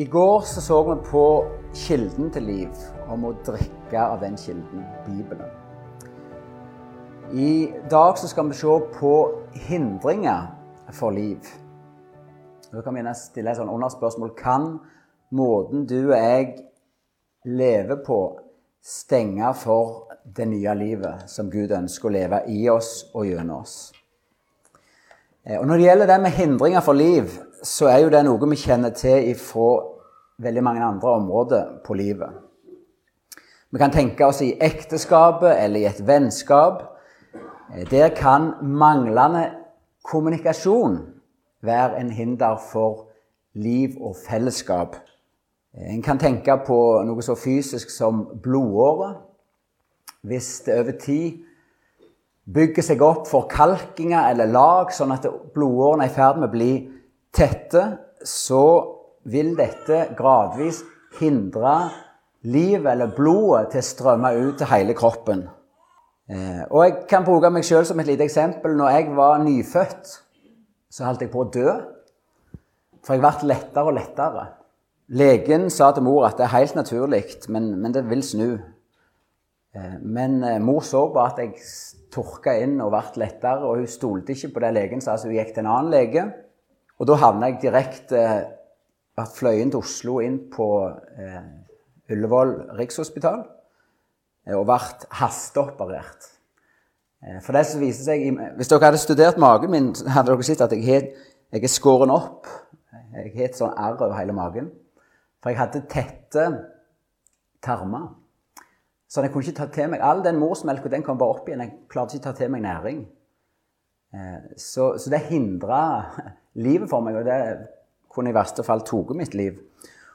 I går så, så vi på kilden til liv, om å drikke av den kilden, Bibelen. I dag så skal vi se på hindringer for liv. Da kan vi gjerne stille et sånn underspørsmål. Kan måten du og jeg lever på, stenge for det nye livet som Gud ønsker å leve i oss og gjennom oss? Eh, og Når det gjelder det med hindringer for liv, så er jo det noe vi kjenner til fra veldig mange andre områder på livet. Vi kan tenke oss i ekteskapet eller i et vennskap. Eh, der kan manglende kommunikasjon være en hinder for liv og fellesskap. Eh, en kan tenke på noe så fysisk som blodåret. Hvis det over tid bygger seg opp forkalkinger eller lag, sånn at blodårene er i ferd med å bli tette, så vil dette gradvis hindre livet eller blodet til å strømme ut til hele kroppen. Eh, og jeg kan bruke meg sjøl som et lite eksempel. Når jeg var nyfødt, så holdt jeg på å dø. For jeg ble lettere og lettere. Legen sa til mor at det er helt naturlig, men, men det vil snu. Eh, men eh, mor så bare at jeg tørka inn og ble lettere, og hun stolte ikke på det legen sa, så hun gikk til en annen lege. Og da havna jeg direkte at fløyen til Oslo, inn på eh, Ullevål Rikshospital, eh, og ble hasteoperert. Eh, for det som viser seg, Hvis dere hadde studert magen min, hadde dere sett at jeg, het, jeg er skåren opp. Jeg har et sånn arr over hele magen. For jeg hadde tette tarmer. Så jeg kunne ikke ta til meg All den morsmelka den kom bare opp igjen. Jeg klarte ikke ta til meg næring. Eh, så, så det hindra livet for meg, og det kunne i verste fall tatt mitt liv.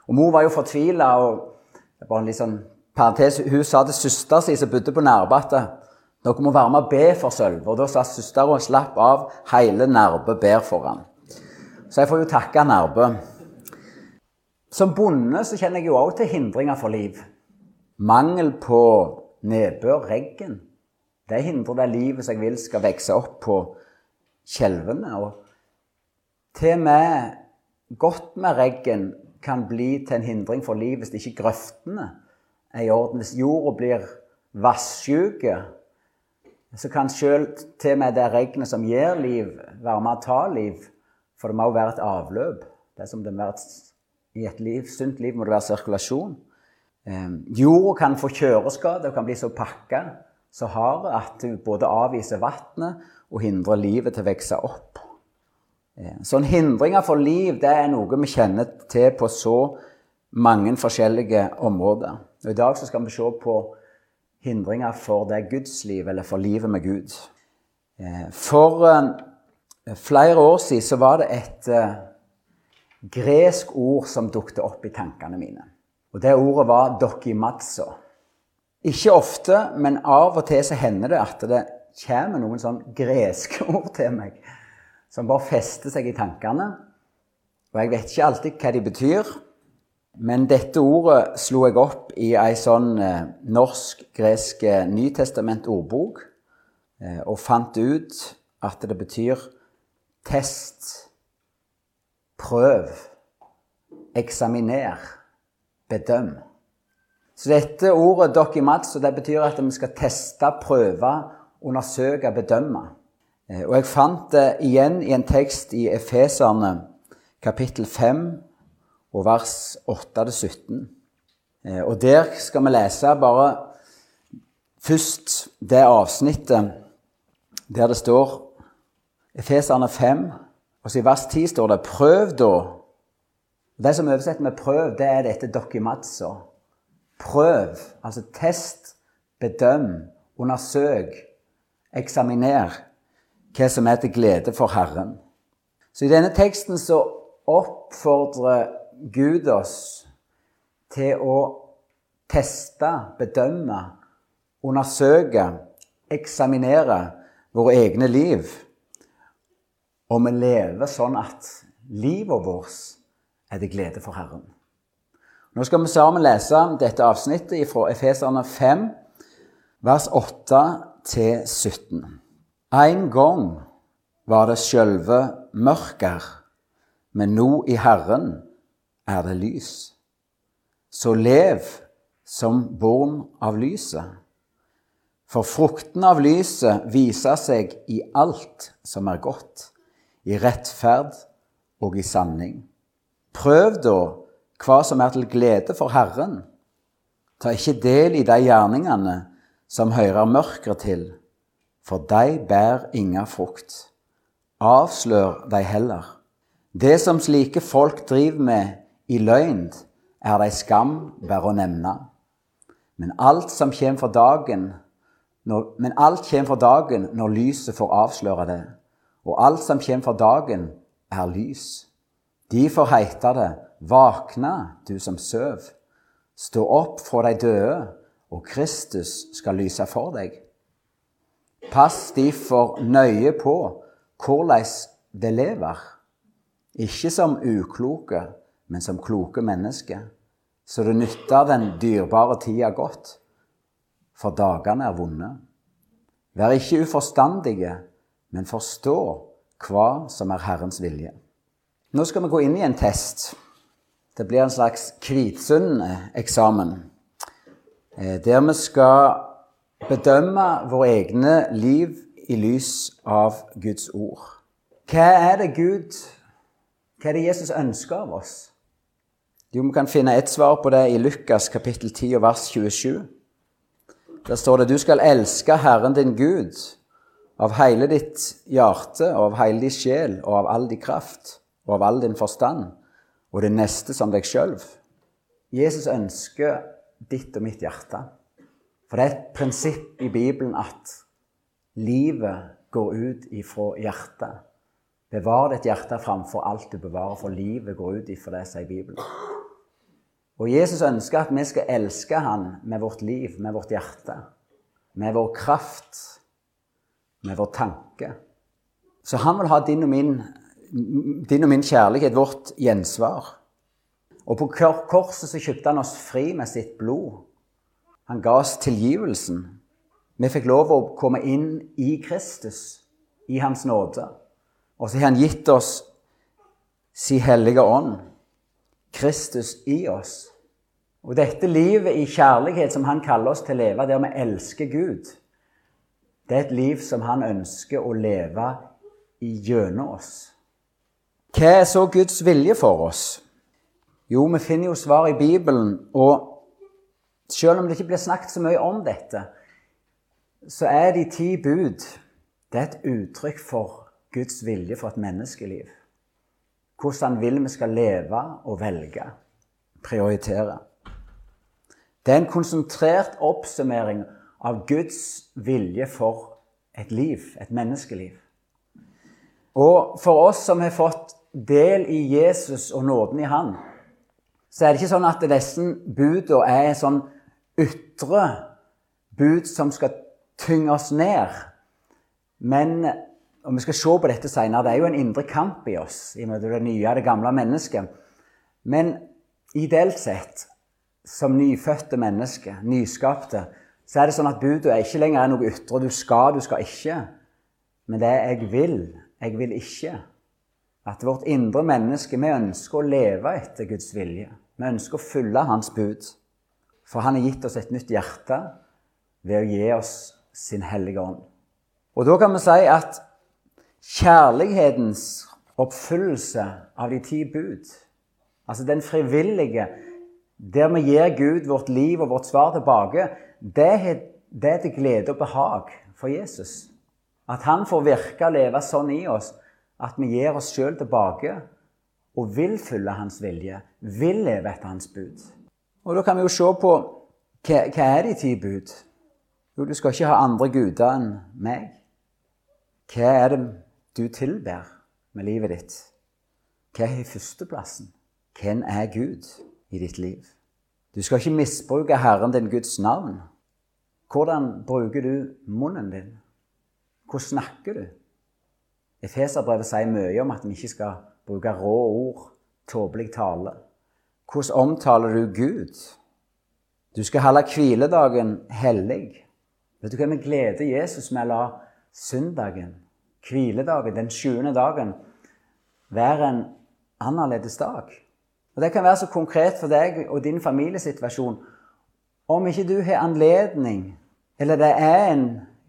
Og mor var jo fortvila. Og bare en litt sånn parentes, hun sa til søstera si som bodde på Nærbatet at dere må være med og be for Sølve. Og da sa søstera slapp av, hele Nærbø ber for han. Så jeg får jo takke Nærbø. Som bonde så kjenner jeg jo òg til hindringer for liv. Mangel på nedbør, regn, det hindrer det livet som jeg vil skal vokse opp på skjelvene. Og til og med godt med reggen kan bli til en hindring for liv hvis ikke grøftene er i orden. Hvis jorda blir vassjuk, så kan sjøl til og med det regnet som gir liv, være med å ta liv. For det må jo være et avløp. Det er som det må være I et liv, sunt liv må det være sirkulasjon. Eh, jorda kan få kjøreskade og kan bli så pakka, så hard at du både avviser vannet og hindrer livet til å vokse opp. Eh, sånn hindringer for liv det er noe vi kjenner til på så mange forskjellige områder. Og I dag skal vi se på hindringer for det gudsliv, eller for livet med Gud. Eh, for flere år siden så var det et gresk ord som dukket opp i tankene mine. Og det ordet var 'dokimatso'. Ikke ofte, men av og til så hender det at det kommer noen sånn greske ord til meg som bare fester seg i tankene. Og jeg vet ikke alltid hva de betyr, men dette ordet slo jeg opp i ei sånn eh, norsk-gresk eh, eh, og fant ut at det betyr test, prøv, eksaminer bedøm. Så dette ordet dokimatsu det betyr at vi skal teste, prøve, undersøke, bedømme. Eh, og jeg fant det igjen i en tekst i Efeserne kapittel 5 og vers 8-17. Eh, og der skal vi lese bare først det avsnittet der det står Efeserne 5, og så i vers 10 står det 'Prøv da' Det som oversetter med 'prøv', det er dette dokimatsa. Prøv, altså test, bedøm, undersøk, eksaminer hva som er til glede for Herren. Så i denne teksten så oppfordrer Gud oss til å teste, bedømme, undersøke, eksaminere våre egne liv. Og vi lever sånn at livet vårt er det glede for Herren. Nå skal vi sammen lese dette avsnittet fra Efeserne 5, vers 8-17. En gang var det sjølve mørker, men nå i Herren er det lys. Så lev som born av lyset. For frukten av lyset viser seg i alt som er godt, i rettferd og i sanning. Prøv da hva som er til glede for Herren. Ta ikke del i de gjerningene som hører mørket til, for de bær inga frukt. Avslør de heller. Det som slike folk driver med i løgn, er de skam bare å nevne. Men alt som kommer for dagen, når, men alt kommer for dagen når lyset får avsløre det. Og alt som kommer for dagen, er lys. Derfor heiter det, Vakna, du som søv. Stå opp fra de døde, og Kristus skal lyse for deg. Pass derfor nøye på hvordan det lever, ikke som ukloke, men som kloke mennesker, så det nytter den dyrebare tida godt, for dagene er vonde. Vær ikke uforstandige, men forstå hva som er Herrens vilje. Nå skal vi gå inn i en test. Det blir en slags Kvitsund-eksamen. Eh, der vi skal bedømme våre egne liv i lys av Guds ord. Hva er det Gud Hva er det Jesus ønsker av oss? Jo, Vi kan finne et svar på det i Lukas kapittel 10 og vers 27. Der står det du skal elske Herren din Gud av hele ditt hjerte og av hele din sjel og av all din kraft og av all din forstand, og det neste som deg sjøl. Jesus ønsker ditt og mitt hjerte. For det er et prinsipp i Bibelen at livet går ut ifra hjertet. Bevar ditt hjerte framfor alt du bevarer, for livet går ut ifra det, sier Bibelen. Og Jesus ønsker at vi skal elske Han med vårt liv, med vårt hjerte, med vår kraft, med vår tanke. Så han vil ha din og min, din og min kjærlighet, vårt gjensvar. Og på korset så kjøpte han oss fri med sitt blod. Han ga oss tilgivelsen. Vi fikk lov å komme inn i Kristus, i Hans nåde. Og så har han gitt oss Si hellige ånd, Kristus i oss. Og dette livet i kjærlighet som han kaller oss til å leve, der vi elsker Gud, det er et liv som han ønsker å leve gjennom oss. Hva er så Guds vilje for oss? Jo, vi finner jo svar i Bibelen. Og selv om det ikke blir snakket så mye om dette, så er de ti bud det er et uttrykk for Guds vilje for et menneskeliv. Hvordan han vil vi skal leve og velge, prioritere. Det er en konsentrert oppsummering av Guds vilje for et liv, et menneskeliv. Og for oss som har fått del i Jesus og nåden i Han, så er det ikke sånn at disse budene er sånn ytre bud som skal tynge oss ned. Men og vi skal se på dette senere, det er jo en indre kamp i oss i møte det nye og det gamle mennesket. Men ideelt sett, som nyfødte mennesker, nyskapte, så er det sånn at budet er ikke lenger noe ytre. Du skal, du skal ikke. Men det er 'jeg vil', 'jeg vil ikke'. At vårt indre menneske, vi ønsker å leve etter Guds vilje. Vi ønsker å følge hans bud. For han har gitt oss et nytt hjerte ved å gi oss sin hellige ånd. Og da kan vi si at kjærlighetens oppfyllelse av de ti bud, altså den frivillige, der vi gir Gud vårt liv og vårt svar tilbake, det er, til glede og behag for Jesus. At han får virke og leve sånn i oss at vi gir oss sjøl tilbake og vil følge hans vilje, vil leve etter hans bud. Og Da kan vi jo se på hva, hva er de ti bud? Jo, du skal ikke ha andre guder enn meg. Hva er det du tilber med livet ditt? Hva er førsteplassen? Hvem er Gud i ditt liv? Du skal ikke misbruke Herren din Guds navn. Hvordan bruker du munnen din? Hvordan snakker du? Efeserbrevet sier mye om at vi ikke skal bruke rå ord, tåpelig tale. Hvordan omtaler du Gud? Du skal holde hviledagen hellig. Vet du hva vi gleder Jesus med å la søndagen, hviledagen, den sjuende dagen, være en annerledes dag? Og Det kan være så konkret for deg og din familiesituasjon. Om ikke du har anledning, eller det er en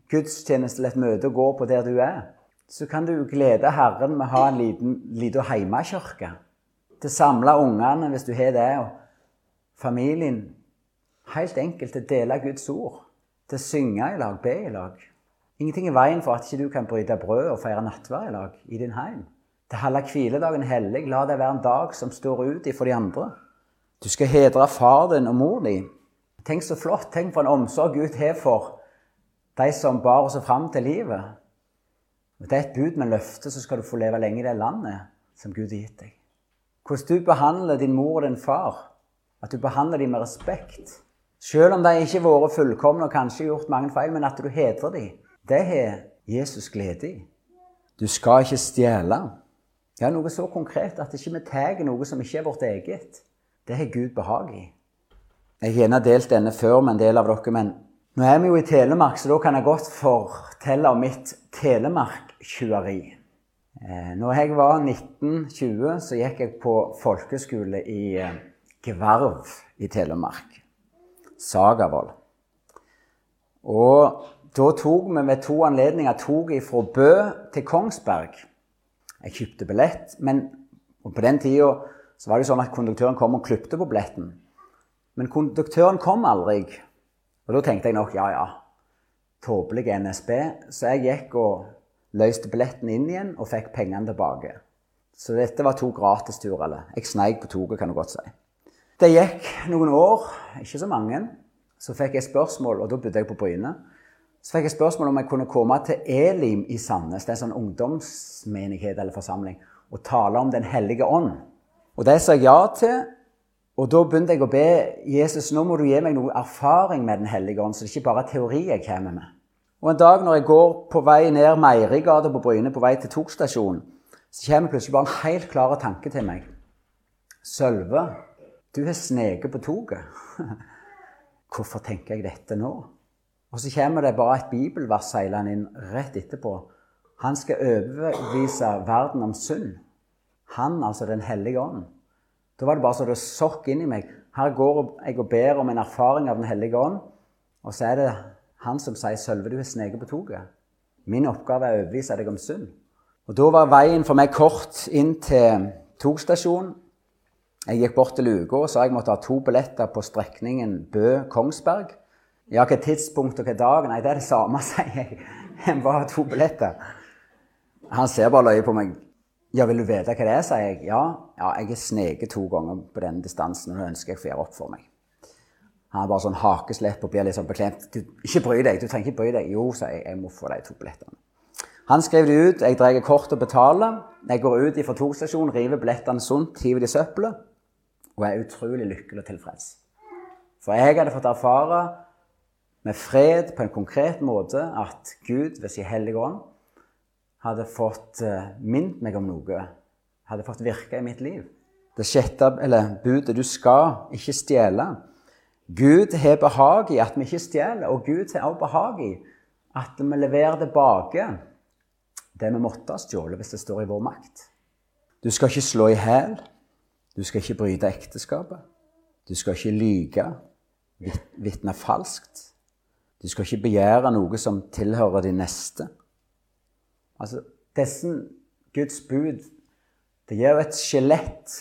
gudstjeneste eller et møte å gå på der du er, så kan du glede Herren med å ha en liten, liten hjemmekirke. Til å samle ungene, hvis du har det, og familien. Helt enkelt til å dele Guds ord. Til å synge i lag, be i lag. Ingenting i veien for at ikke du kan bryte brød og feire nattverd i lag i din heim. Til å holde hviledagen hellig. La det være en dag som står ut for de andre. Du skal hedre far din og mor di. Tenk så flott. Tenk for en omsorg Gud har for de som bar oss fram til livet. Det er et bud med løfte, så skal du få leve lenge i det landet som Gud har gitt deg. Hvordan du behandler din mor og din far. At du behandler dem med respekt. Selv om de ikke har vært fullkomne og kanskje gjort mange feil, men at du hedrer dem. Det har Jesus glede i. Du skal ikke stjele. Ja, noe så konkret at ikke vi tar noe som ikke er vårt eget. Det har Gud behag i. Jeg har gjerne delt denne før med en del av dere, men nå er vi jo i Telemark, så da kan jeg godt fortelle om mitt Telemark-tjueri. Eh, når jeg var 1920, så gikk jeg på folkeskole i eh, Gvarv i Telemark. Sagavoll. Og da tok vi ved to anledninger toget fra Bø til Kongsberg. Jeg kjøpte billett, men på den tida var det sånn at konduktøren kom og klipte på billetten. Men konduktøren kom aldri. Og da tenkte jeg nok ja, ja, tåpelig NSB. Så jeg gikk og løste billetten inn igjen og fikk pengene tilbake. Så dette var to gratisturer. Eller jeg sneik på toget, kan du godt si. Det gikk noen år, ikke så mange. Så fikk jeg spørsmål, og da bodde jeg på Bryne. Så fikk jeg spørsmål om jeg kunne komme til Elim i Sandnes, det er en sånn ungdomsmenighet eller forsamling, og tale om Den hellige ånd. Og det sa jeg ja til, og da begynte jeg å be Jesus nå må du gi meg noe erfaring med Den hellige ånd, så det er ikke bare teori jeg kommer med. Og En dag når jeg går på vei ned Meierigata på Bryne, på vei til togstasjonen, så kommer plutselig bare en helt klar tanke til meg. Sølve, du har sneket på toget. Hvorfor tenker jeg dette nå? Og så kommer det bare et bibelvers seilende inn rett etterpå. Han skal overbevise verden om synd. Han, altså Den hellige ånd. Da var det bare så det sokk inn i meg. Her går jeg og ber om en erfaring av Den hellige ånd, og så er det han som sier 'Sølve, du har sneket på toget'. Min oppgave er å overbevise deg om synd. Og Da var veien for meg kort inn til togstasjonen. Jeg gikk bort til luka og sa jeg måtte ha to billetter på strekningen Bø-Kongsberg. Ja, hvilket tidspunkt og hvilken dag? Nei, det er det samme, sier jeg. Jeg bare ha to billetter. Han ser bare løye på meg. Ja, vil du vite hva det er, sier jeg. Ja, ja jeg har sneket to ganger på denne distansen, og det ønsker jeg å gjøre opp for meg. Han bare sånn hakeslepp og blir litt sånn beklemt. Ikke bry deg, du trenger ikke bry deg. Jo, sier jeg, jeg må få de to billettene. Han skriver det ut, jeg drar kort og betaler. Jeg går ut fra togstasjonen, river billettene sunt, hiver de i søppelet, og er utrolig lykkelig og tilfreds. For jeg hadde fått erfare med fred på en konkret måte at Gud ved sin hellige ånd hadde fått uh, minnet meg om noe, hadde fått virke i mitt liv. Det sjette eller budet du skal ikke stjele. Gud har behag i at vi ikke stjeler, og Gud har også behag i at vi leverer tilbake det vi måtte ha stjålet hvis det står i vår makt. Du skal ikke slå i hæl. Du skal ikke bryte ekteskapet. Du skal ikke lyge, vitne falskt. Du skal ikke begjære noe som tilhører din neste. Altså, disse Guds bud det gir jo et skjelett,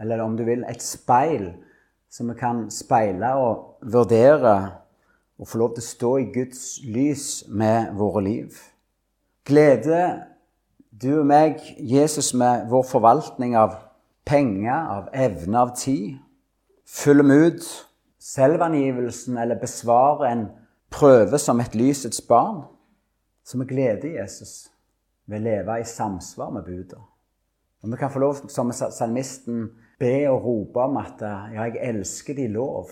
eller om du vil, et speil, som vi kan speile og vurdere og få lov til å stå i Guds lys med våre liv. Glede du og meg, Jesus, med vår forvaltning av penger, av evne, av tid. Fyller vi ut selvangivelsen eller besvarer en prøve som et lysets barn, så vi gleder Jesus ved å leve i samsvar med budet. Og vi kan få lov, som salmisten, be og rope om at ja, jeg elsker din lov.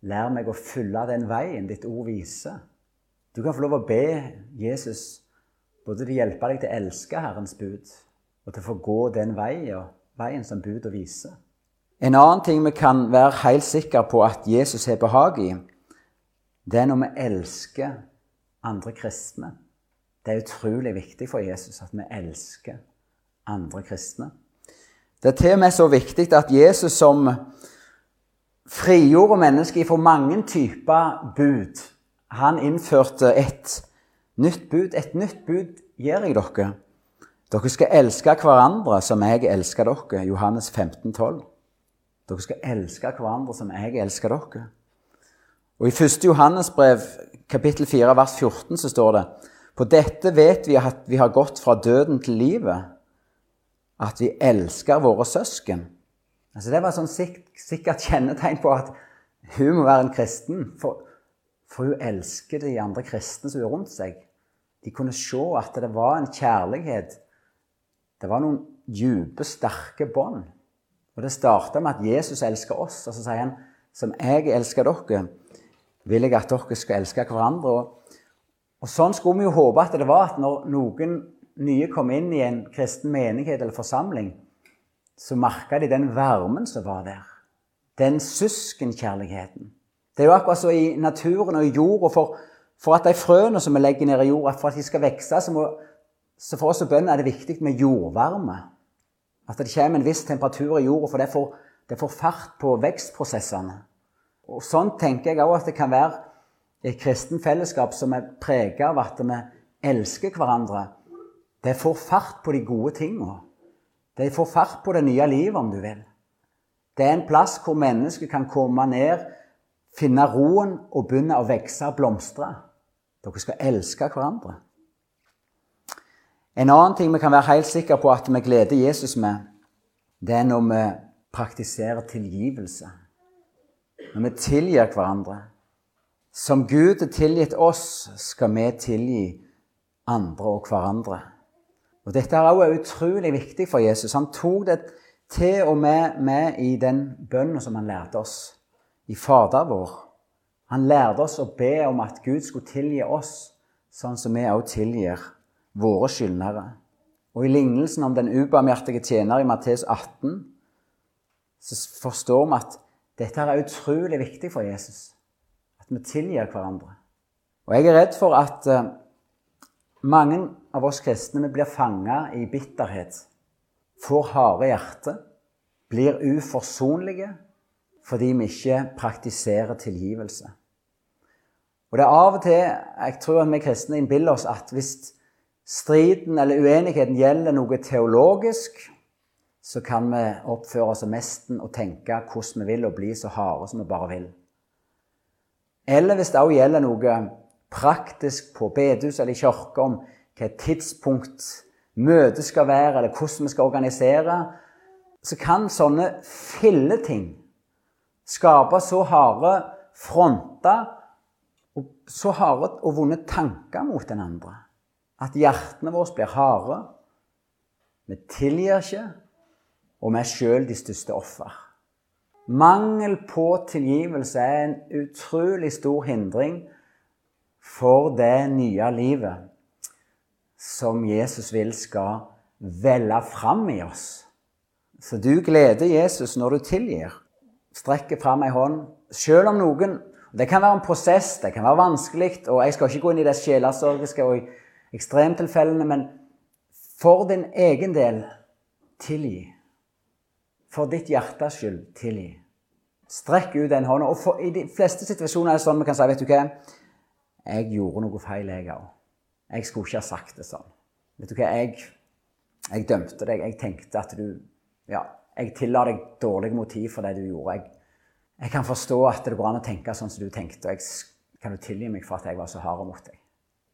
Lær meg å følge den veien ditt ord viser. Du kan få lov å be Jesus både til å hjelpe deg til å elske Herrens bud, og til å få gå den veien, veien som budet viser. En annen ting vi kan være helt sikre på at Jesus har behag i, det er når vi elsker andre kristne. Det er utrolig viktig for Jesus at vi elsker andre kristne. Det er til og med så viktig at Jesus som frigjorde mennesket fra mange typer bud, han innførte et nytt bud. Et nytt bud gir jeg dere. Dere skal elske hverandre som jeg elsker dere. Johannes 15, 12. Dere skal elske hverandre som jeg elsker dere. Og I 1. Johannes brev, kapittel 4, vers 14, så står det På dette vet vi at vi har gått fra døden til livet, at vi elsker våre søsken. Altså Det var sånn sikkert kjennetegn på at hun må være en kristen. For, for hun elsker de andre kristne som er rundt seg. De kunne se at det var en kjærlighet. Det var noen dype, sterke bånd. Og det starta med at Jesus elsker oss, og så sier han som jeg elsker dere, vil jeg at dere skal elske hverandre. Og, og sånn skulle vi jo håpe at det var at når noen nye kom inn i en kristen menighet eller forsamling, så merka de den varmen som var der. Den søskenkjærligheten. Det er jo akkurat så i naturen og i jorda. For, for at de frøene som vi legger ned i jorda, for at de skal vokse, så, så for oss og bønder er det viktig med jordvarme. At det kommer en viss temperatur i jorda, for det får, det får fart på vekstprosessene. Og Sånn tenker jeg òg at det kan være et kristen fellesskap som er preget av at vi elsker hverandre. Det får fart på de gode tinga. Det får fart på det nye livet, om du vil. Det er en plass hvor mennesker kan komme ned, finne roen og begynne å vokse og blomstre. Dere skal elske hverandre. En annen ting vi kan være helt sikre på at vi gleder Jesus med, det er når vi praktiserer tilgivelse. Når vi tilgir hverandre. Som Gud har tilgitt oss, skal vi tilgi andre og hverandre. Og Dette er også utrolig viktig for Jesus. Han tok det til og med med i den bønnen som han lærte oss i Fader vår. Han lærte oss å be om at Gud skulle tilgi oss, sånn som vi også tilgir våre skyldnere. Og i lignelsen om den ubarmhjertige tjener i Matteus 18 så forstår vi at dette er utrolig viktig for Jesus. At vi tilgir hverandre. Og jeg er redd for at uh, mange av oss kristne blir fanga i bitterhet, får harde hjerte, blir uforsonlige fordi vi ikke praktiserer tilgivelse. Og det er av og til jeg tror at vi kristne innbiller oss at hvis striden eller uenigheten gjelder noe teologisk, så kan vi oppføre oss som mesten og tenke hvordan vi vil, og bli så harde som vi bare vil. Eller hvis det også gjelder noe praktisk på bedehus eller i kirke om hva tidspunkt møtet skal være, eller hvordan vi skal organisere, så kan sånne filleting skape så harde fronter og så harde og vonde tanker mot den andre at hjertene våre blir harde. Vi tilgir ikke, og vi er sjøl de største offer. Mangel på tilgivelse er en utrolig stor hindring for det nye livet som Jesus vil skal velle fram i oss. Så du gleder Jesus når du tilgir. Strekker fram ei hånd. Selv om noen Det kan være en prosess, det kan være vanskelig, og jeg skal ikke gå inn i det sjelesorgiske og ekstremtilfellene, men for din egen del tilgi. For ditt hjertes skyld tilgi. Strekk ut den hånda. Og for, I de fleste situasjoner er det sånn vi kan si vet du hva, jeg gjorde noe feil, jeg òg. Jeg skulle ikke ha sagt det sånn. Vet du hva, jeg, jeg dømte deg. Jeg tenkte at du Ja, jeg tilla deg dårlig motiv for det du gjorde. Jeg, jeg kan forstå at det går an å tenke sånn som du tenkte. og jeg Kan du tilgi meg for at jeg var så hard mot deg?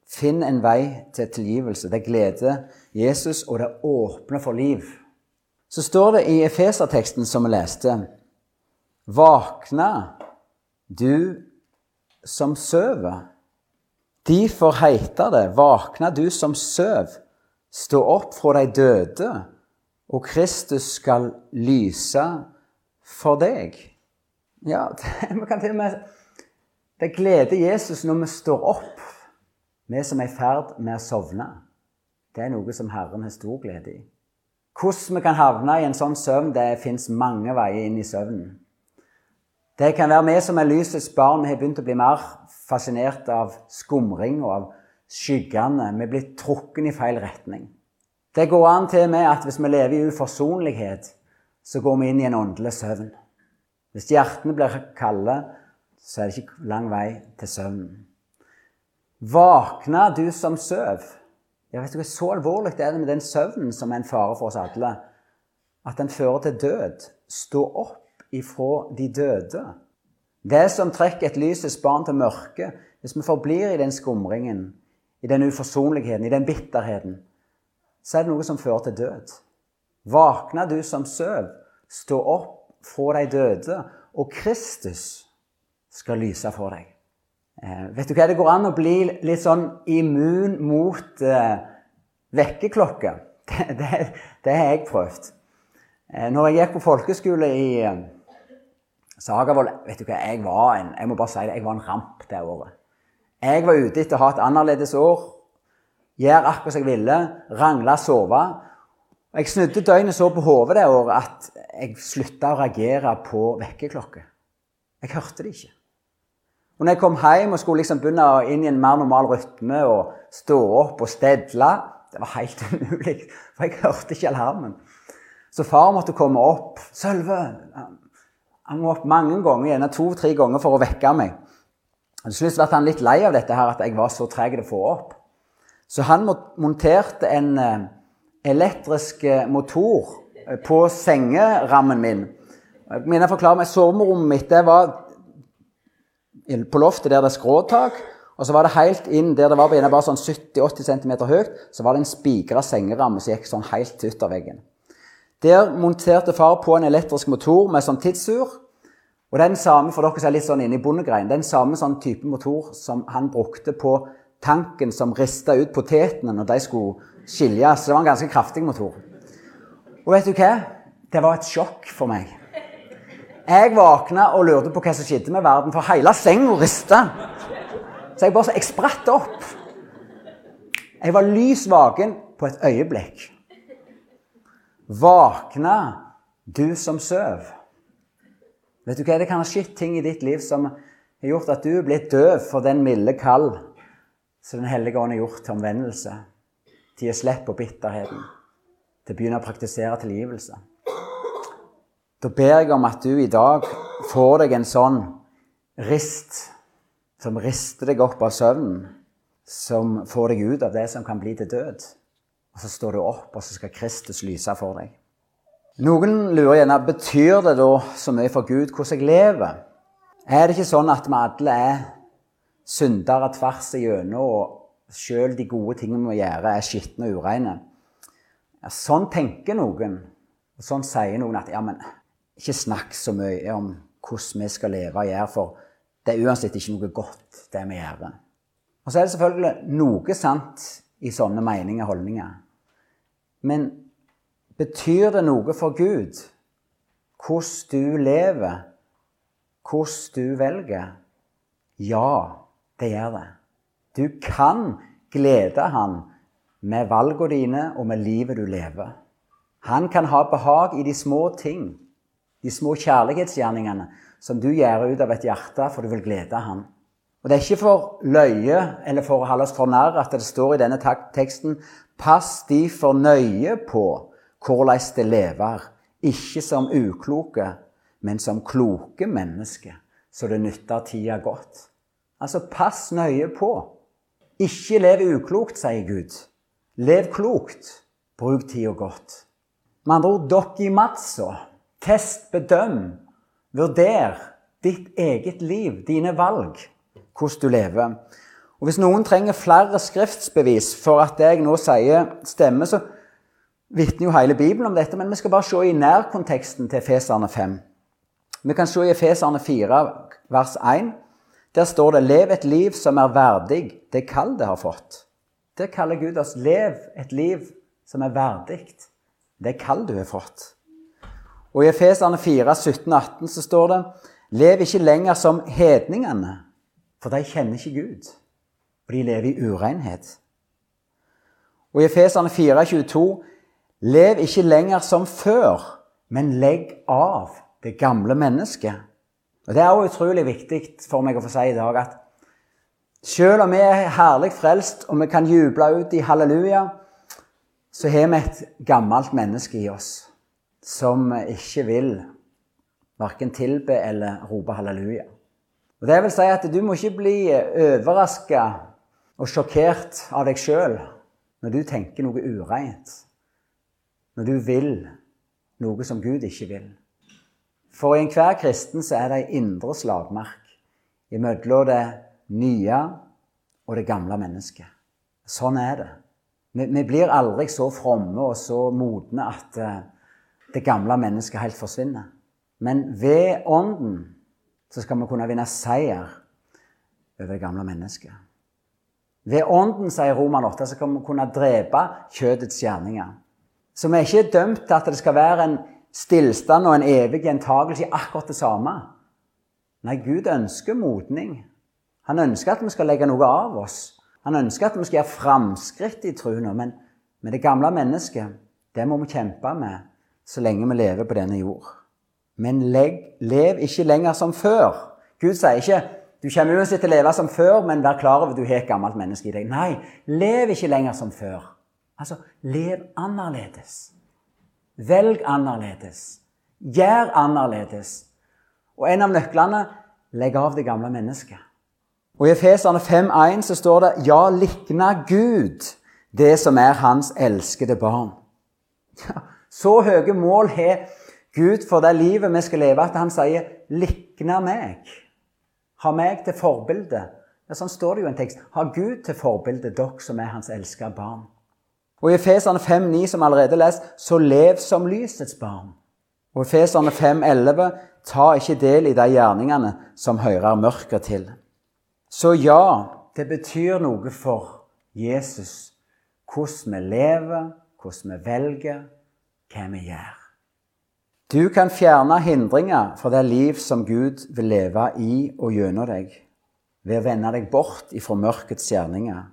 Finn en vei til tilgivelse. Det gleder Jesus, og det åpner for liv. Så står det i Efeserteksten som vi leste Vakne du som sover. Derfor heiter det Våkna, du som søv. Stå opp fra de døde, og Kristus skal lyse for deg. Ja, det, kan til og med Det gleder Jesus når vi står opp vi som er i ferd med å sovne, det er noe som Herren har stor glede i. Hvordan vi kan havne i en sånn søvn, det fins mange veier inn i søvnen. Det kan være vi som er lysets barn, vi har begynt å bli mer fascinert av skumring og av skyggene. Vi er blitt trukket i feil retning. Det går an til med at hvis vi lever i uforsonlighet, så går vi inn i en åndelig søvn. Hvis hjertene blir kalde, så er det ikke lang vei til søvnen. Våkna du som søv? Ja, vet du, Så alvorlig er det med den søvnen som er en fare for oss alle, at den fører til død. Stå opp ifra de døde. Det som trekker et lysets barn til mørket, hvis vi forblir i den skumringen, i den uforsonligheten, i den bitterheten, så er det noe som fører til død. Våkne du som søv, stå opp fra de døde, og Kristus skal lyse for deg. Eh, vet du hva, Det går an å bli litt sånn immun mot eh, vekkerklokker. Det, det, det, har jeg prøvd. Eh, når jeg gikk på folkeskole i Sagavoll vet du hva, jeg var en jeg må bare si det, jeg var en ramp det året. Jeg var ute etter å ha et annerledes år. Gjøre akkurat som jeg ville. Rangle, sove. Jeg snudde døgnet så på hodet det året at jeg slutta å reagere på vekkerklokker. Jeg hørte det ikke. Og når jeg kom hjem og skulle liksom begynne inn i en mer normal rytme og stå opp og stedle Det var helt umulig, for jeg hørte ikke alarmen. Så far måtte komme opp. 'Sølve!' Han var opp mange ganger, gjerne to-tre ganger, for å vekke meg. Til slutt ble han litt lei av dette her, at jeg var så treg til å få opp. Så han monterte en eh, elektrisk eh, motor eh, på sengerammen min. Jeg mener, forklare meg, Soverommet mitt det var på loftet der det er skråtak. Og så var det helt inn der det var bare sånn 70-80 cm høyt, så var det en spigra sengeramme som gikk sånn helt av ytterveggen. Der monterte far på en elektrisk motor med sånn tidsur. Og den samme for dere som er litt sånn inne i bondegreien, den samme sånn type motor som han brukte på tanken som rista ut potetene når de skulle skiljes. Så det var en ganske kraftig motor. Og vet du hva? Det var et sjokk for meg. Jeg våkna og lurte på hva som skjedde med verden, for hele senga rista. Så jeg bare jeg spratt opp. Jeg var lys vaken på et øyeblikk. Våkna du som søv? Vet du hva, Det kan ha skjedd ting i ditt liv som har gjort at du blitt døv for den milde kall som Den hellige ånd har gjort til omvendelse, til å slippe på bitterheten, til å begynne å praktisere tilgivelse. Da ber jeg om at du i dag får deg en sånn rist som rister deg opp av søvnen, som får deg ut av det som kan bli til død. Og så står du opp, og så skal Kristus lyse for deg. Noen lurer gjerne betyr det da så mye for Gud hvordan jeg lever. Er det ikke sånn at vi alle er syndere tvers igjennom, og sjøl de gode tingene vi gjør, er skitne og ureine? Ja, sånn tenker noen. Og sånn sier noen at ja, men ikke snakk så mye om hvordan vi skal leve og gjøre, for det er uansett ikke noe godt, det vi gjør. Og så er det selvfølgelig noe sant i sånne meninger og holdninger. Men betyr det noe for Gud hvordan du lever, hvordan du velger? Ja, det gjør det. Du kan glede Han med valgene dine og med livet du lever. Han kan ha behag i de små ting de små kjærlighetsgjerningene som du gjør ut av et hjerte for du vil glede Han. Og Det er ikke for løye eller for å holde oss for narr at det står i denne teksten Pass de for nøye på hvordan det lever, ikke som ukloke, men som kloke mennesker, så det nytter tida godt. Altså, pass nøye på. Ikke lev uklokt, sier Gud. Lev klokt. Bruk tida godt. Med andre ord, matsa Test, bedøm, vurder ditt eget liv, dine valg, hvordan du lever. Og Hvis noen trenger flere skriftsbevis for at det jeg nå sier, stemmer, så vitner jo hele Bibelen om dette, men vi skal bare se i nærkonteksten til Efeserne 5. Vi kan se i Efeserne 4, vers 1. Der står det 'Lev et liv som er verdig det kall det har fått'. Der kaller Gud oss 'lev et liv som er verdig det kall du har fått'. Og i Efeserne 4, 17-18 så står det Lev ikke lenger som hedningene, for de kjenner ikke Gud. Og de lever i urenhet. Og i Efeserne 4, 22 Lev ikke lenger som før, men legg av det gamle mennesket. Og Det er også utrolig viktig for meg å få si i dag at selv om vi er herlig frelst og vi kan juble ut i halleluja, så har vi et gammelt menneske i oss som ikke vil verken tilbe eller rope halleluja. Og Det vil si at du må ikke bli overraska og sjokkert av deg sjøl når du tenker noe ureint, når du vil noe som Gud ikke vil. For i enhver kristen så er det ei indre slagmark imellom det nye og det gamle mennesket. Sånn er det. Vi, vi blir aldri så fromme og så modne at uh, det gamle mennesket helt forsvinner. Men ved Ånden så skal vi kunne vinne seier over det gamle mennesket. Ved Ånden, sier Roman 8, så kan vi kunne drepe kjødets gjerninger. Så vi er ikke dømt til at det skal være en stillstand og en evig gjentakelse i akkurat det samme. Nei, Gud ønsker modning. Han ønsker at vi skal legge noe av oss. Han ønsker at vi skal gjøre framskritt i troen. Men, men det gamle mennesket, det må vi kjempe med så lenge vi lever på denne jord. Men lev ikke lenger som før. Gud sier ikke du kommer uansett til å leve som før, men vær klar over at du har et gammelt menneske i deg. Nei, lev ikke lenger som før. Altså, lev annerledes. Velg annerledes. Gjør annerledes. Og en av nøklene legg av det gamle mennesket. Og I Efeserne 5,1 så står det ja, likna Gud det som er hans elskede barn. Ja, så høye mål har Gud for det livet vi skal leve, at han sier 'likne meg'. Ha meg til forbilde. Ja, sånn står det jo i en tekst. Ha Gud til forbilde, dere som er hans elskede barn. Og i Efeserne 5,9, som allerede lest, så lev som lysets barn. Og i Efeserne 5,11, ta ikke del i de gjerningene som hører mørket til. Så ja, det betyr noe for Jesus hvordan vi lever, hvordan vi velger, hva vi gjør. Du kan fjerne hindringer fra det liv som Gud vil leve i og gjennom deg, ved å vende deg bort ifra mørkets gjerninger,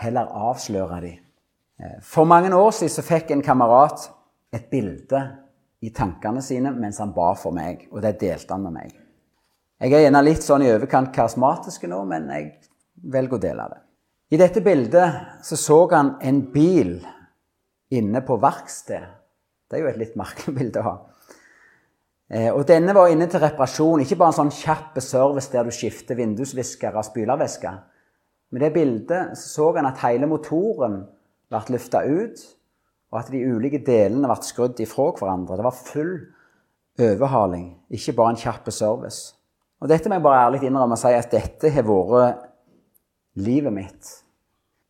heller avsløre dem. Eh, for mange år siden fikk en kamerat et bilde i tankene sine mens han ba for meg, og det delte han med meg. Jeg er gjerne litt sånn i overkant karismatisk nå, men jeg velger å dele det. I dette bildet så, så han en bil inne på verksted. Det er jo et litt merkelig bilde å ha. Eh, og denne var inne til reparasjon, ikke bare en sånn kjapp service der du skifter vindusvisker og spylervæske. Med det bildet så han at hele motoren ble løfta ut, og at de ulike delene ble skrudd ifra hverandre. Det var full overhaling, ikke bare en kjapp service. Og dette må jeg bare ærlig innrømme og si at dette har vært livet mitt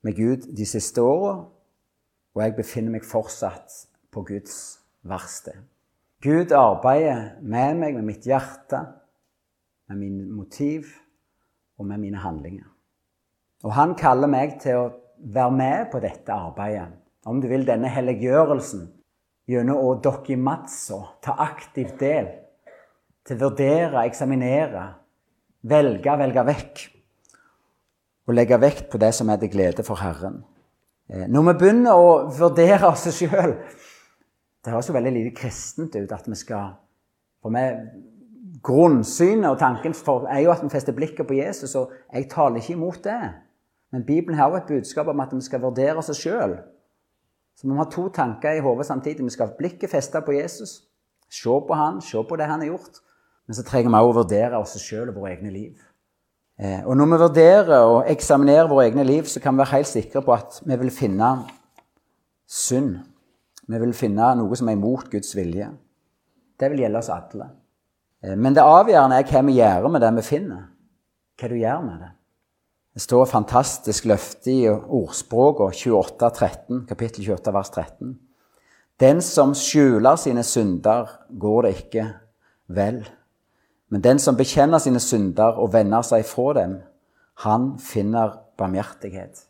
med Gud de siste åra, og jeg befinner meg fortsatt på Guds verksted. Gud arbeider med meg, med mitt hjerte, med mine motiv og med mine handlinger. Og han kaller meg til å være med på dette arbeidet. Om du vil denne helliggjørelsen gjennom å dokimatso, ta aktivt del. Til å vurdere, eksaminere, velge, velge vekk. Og legge vekt på det som er til glede for Herren. Eh, når vi begynner å vurdere oss sjøl Det høres jo veldig lite kristent ut at vi skal For meg, Grunnsynet og tanken er jo at vi fester blikket på Jesus, og jeg taler ikke imot det. Men Bibelen har jo et budskap om at vi skal vurdere oss sjøl. Så vi må ha to tanker i hodet samtidig. Vi skal ha blikket festa på Jesus, se på han, se på det han har gjort. Men så trenger vi også å vurdere oss sjøl og våre egne liv. Eh, og når vi vurderer og eksaminerer våre egne liv, så kan vi være helt sikre på at vi vil finne synd. Vi vil finne noe som er imot Guds vilje. Det vil gjelde oss alle. Eh, men det avgjørende er hva vi gjør med det vi finner. Hva du gjør med det. Det står fantastisk løfte i ordspråket 28, kapittel 28, vers 13. Den som skjuler sine synder, går det ikke vel. Men den som bekjenner sine synder og vender seg fra dem, han finner barmhjertighet.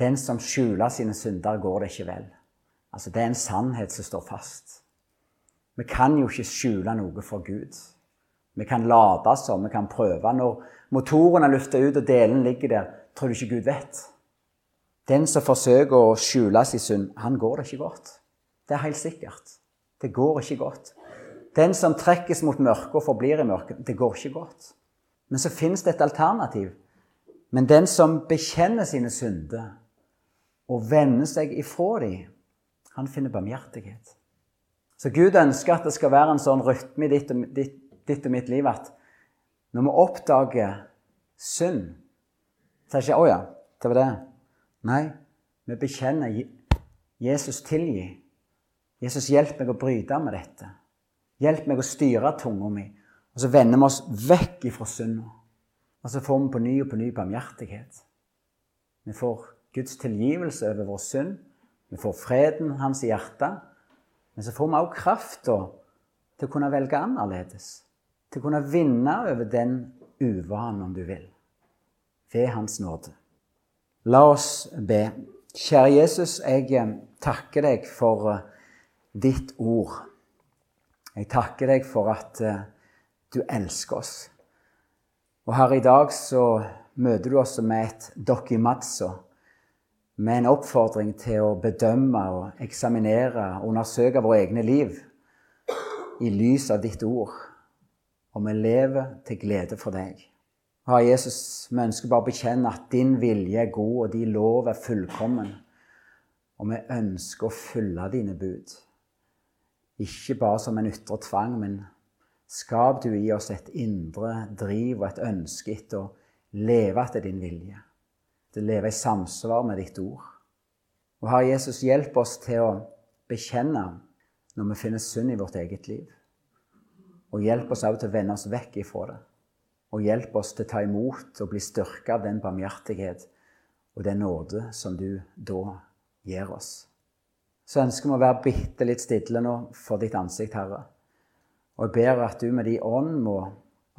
Den som skjuler sine synder, går det ikke vel. Altså, Det er en sannhet som står fast. Vi kan jo ikke skjule noe for Gud. Vi kan late som, vi kan prøve. Når motoren er lufta ut og delen ligger der, tror du ikke Gud vet? Den som forsøker å skjule sin synd, han går det ikke godt. Det er helt sikkert. Det går ikke godt. Den som trekkes mot mørket og forblir i mørket, det går ikke godt. Men så fins det et alternativ. Men den som bekjenner sine synder og vender seg ifra dem, han finner barmhjertighet. Så Gud ønsker at det skal være en sånn rytme i ditt ditt, ditt og mitt liv at når vi oppdager synd, så er det ikke 'Å ja, det var det'. Nei, vi bekjenner 'Jesus tilgi'. Jesus, hjelp meg å bryte med dette. Hjelp meg å styre tunga mi. Og så vender vi oss vekk ifra synda. Og så får vi på ny og på ny barmhjertighet. Vi får Guds tilgivelse over vår synd. Vi får freden hans i hjertet. Men så får vi også krafta til å kunne velge annerledes. Til å kunne vinne over den uvanen, om du vil. Ved Hans nåde. La oss be. Kjære Jesus, jeg eh, takker deg for eh, ditt ord. Jeg takker deg for at eh, du elsker oss. Og her i dag så møter du oss med et dokimatso med en oppfordring til å bedømme og eksaminere og undersøke våre egne liv i lys av ditt ord. Og vi lever til glede for deg. Herre Jesus, vi ønsker bare å bekjenne at din vilje er god, og din lov er fullkommen. Og vi ønsker å følge dine bud. Ikke bare som en ytre tvang, men skap du i oss et indre driv og et ønske etter å leve etter din vilje til å leve i samsvar med ditt ord. Og Herre Jesus, hjelp oss til å bekjenne når vi finner synd i vårt eget liv. Og hjelp oss også til å vende oss vekk ifra det. Og hjelp oss til å ta imot og bli styrka av den barmhjertighet og den nåde som du da gir oss. Så ønsker vi å være bitte litt stille nå for ditt ansikt, Herre. Og jeg ber at du med din ånd må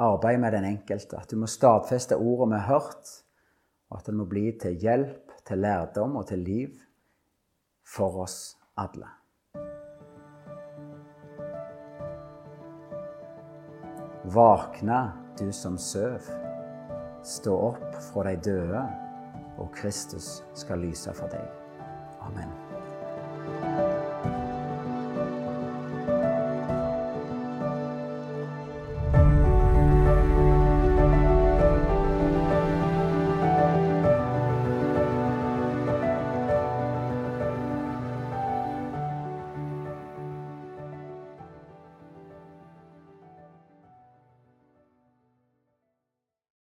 arbeide med den enkelte. At du må stadfeste ordet vi har hørt og at det må bli til hjelp, til lærdom og til liv for oss alle. Våkne, du som søv. Stå opp fra de døde, og Kristus skal lyse for deg. Amen.